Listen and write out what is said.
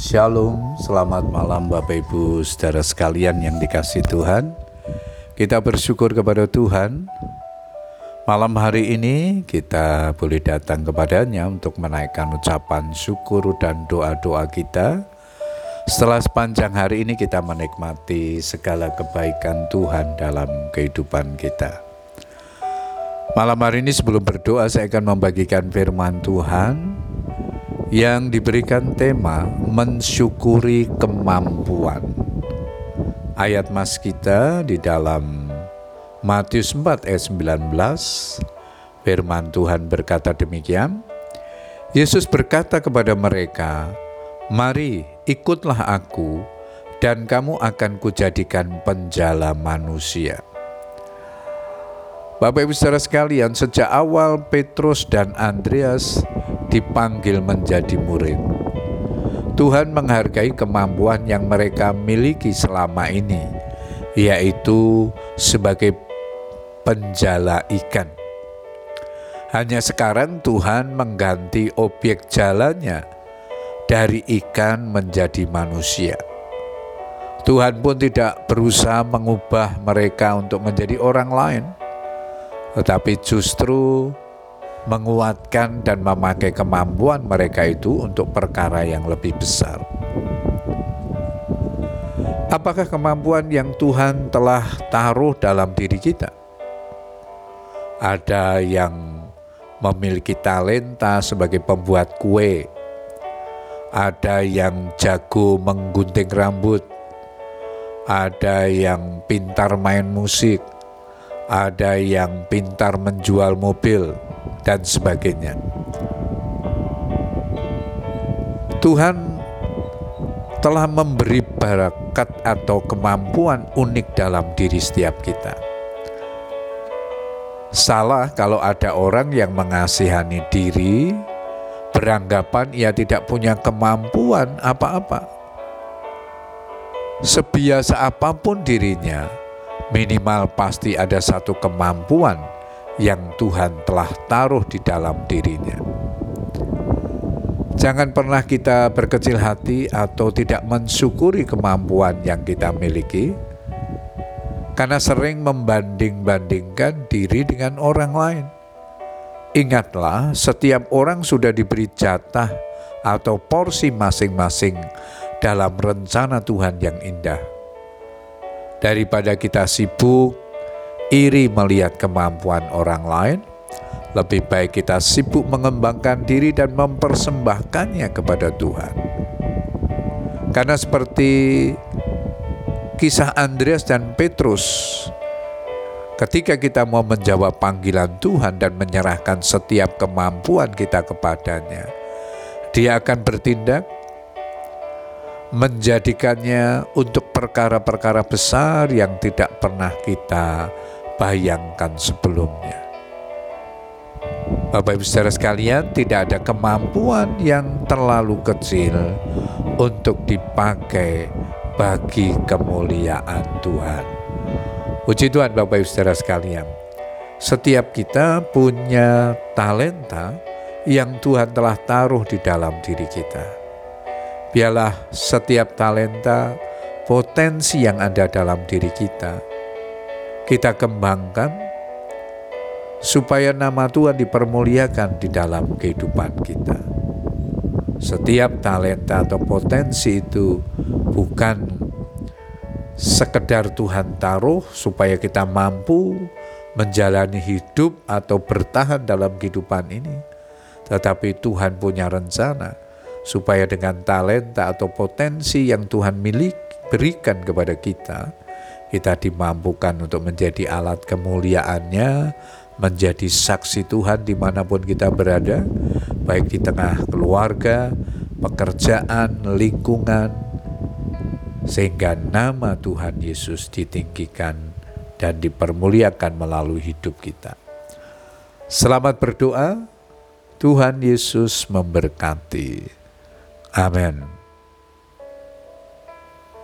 Shalom, selamat malam Bapak Ibu saudara sekalian yang dikasih Tuhan. Kita bersyukur kepada Tuhan. Malam hari ini kita boleh datang kepadanya untuk menaikkan ucapan syukur dan doa-doa kita. Setelah sepanjang hari ini kita menikmati segala kebaikan Tuhan dalam kehidupan kita. Malam hari ini sebelum berdoa saya akan membagikan firman Tuhan yang diberikan tema mensyukuri kemampuan. Ayat mas kita di dalam Matius 4 ayat 19 firman Tuhan berkata demikian Yesus berkata kepada mereka Mari ikutlah aku dan kamu akan kujadikan penjala manusia. Bapak Ibu saudara sekalian, sejak awal Petrus dan Andreas dipanggil menjadi murid. Tuhan menghargai kemampuan yang mereka miliki selama ini, yaitu sebagai penjala ikan. Hanya sekarang Tuhan mengganti objek jalannya dari ikan menjadi manusia. Tuhan pun tidak berusaha mengubah mereka untuk menjadi orang lain, tetapi justru menguatkan dan memakai kemampuan mereka itu untuk perkara yang lebih besar. Apakah kemampuan yang Tuhan telah taruh dalam diri kita? Ada yang memiliki talenta sebagai pembuat kue, ada yang jago menggunting rambut, ada yang pintar main musik, ada yang pintar menjual mobil, dan sebagainya. Tuhan telah memberi barakat atau kemampuan unik dalam diri setiap kita. Salah kalau ada orang yang mengasihani diri, beranggapan ia tidak punya kemampuan apa-apa. Sebiasa apa pun dirinya, minimal pasti ada satu kemampuan yang Tuhan telah taruh di dalam dirinya. Jangan pernah kita berkecil hati atau tidak mensyukuri kemampuan yang kita miliki, karena sering membanding-bandingkan diri dengan orang lain. Ingatlah, setiap orang sudah diberi jatah atau porsi masing-masing dalam rencana Tuhan yang indah. Daripada kita sibuk iri melihat kemampuan orang lain, lebih baik kita sibuk mengembangkan diri dan mempersembahkannya kepada Tuhan. Karena seperti kisah Andreas dan Petrus, ketika kita mau menjawab panggilan Tuhan dan menyerahkan setiap kemampuan kita kepadanya, Dia akan bertindak menjadikannya untuk perkara-perkara besar yang tidak pernah kita bayangkan sebelumnya. Bapak Ibu saudara sekalian, tidak ada kemampuan yang terlalu kecil untuk dipakai bagi kemuliaan Tuhan. Puji Tuhan Bapak Ibu saudara sekalian. Setiap kita punya talenta yang Tuhan telah taruh di dalam diri kita. Biarlah setiap talenta potensi yang ada dalam diri kita kita kembangkan supaya nama Tuhan dipermuliakan di dalam kehidupan kita. Setiap talenta atau potensi itu bukan sekedar Tuhan taruh supaya kita mampu menjalani hidup atau bertahan dalam kehidupan ini, tetapi Tuhan punya rencana supaya dengan talenta atau potensi yang Tuhan milik berikan kepada kita, kita dimampukan untuk menjadi alat kemuliaannya, menjadi saksi Tuhan di mana pun kita berada, baik di tengah keluarga, pekerjaan, lingkungan, sehingga nama Tuhan Yesus ditinggikan dan dipermuliakan melalui hidup kita. Selamat berdoa, Tuhan Yesus memberkati. Amin.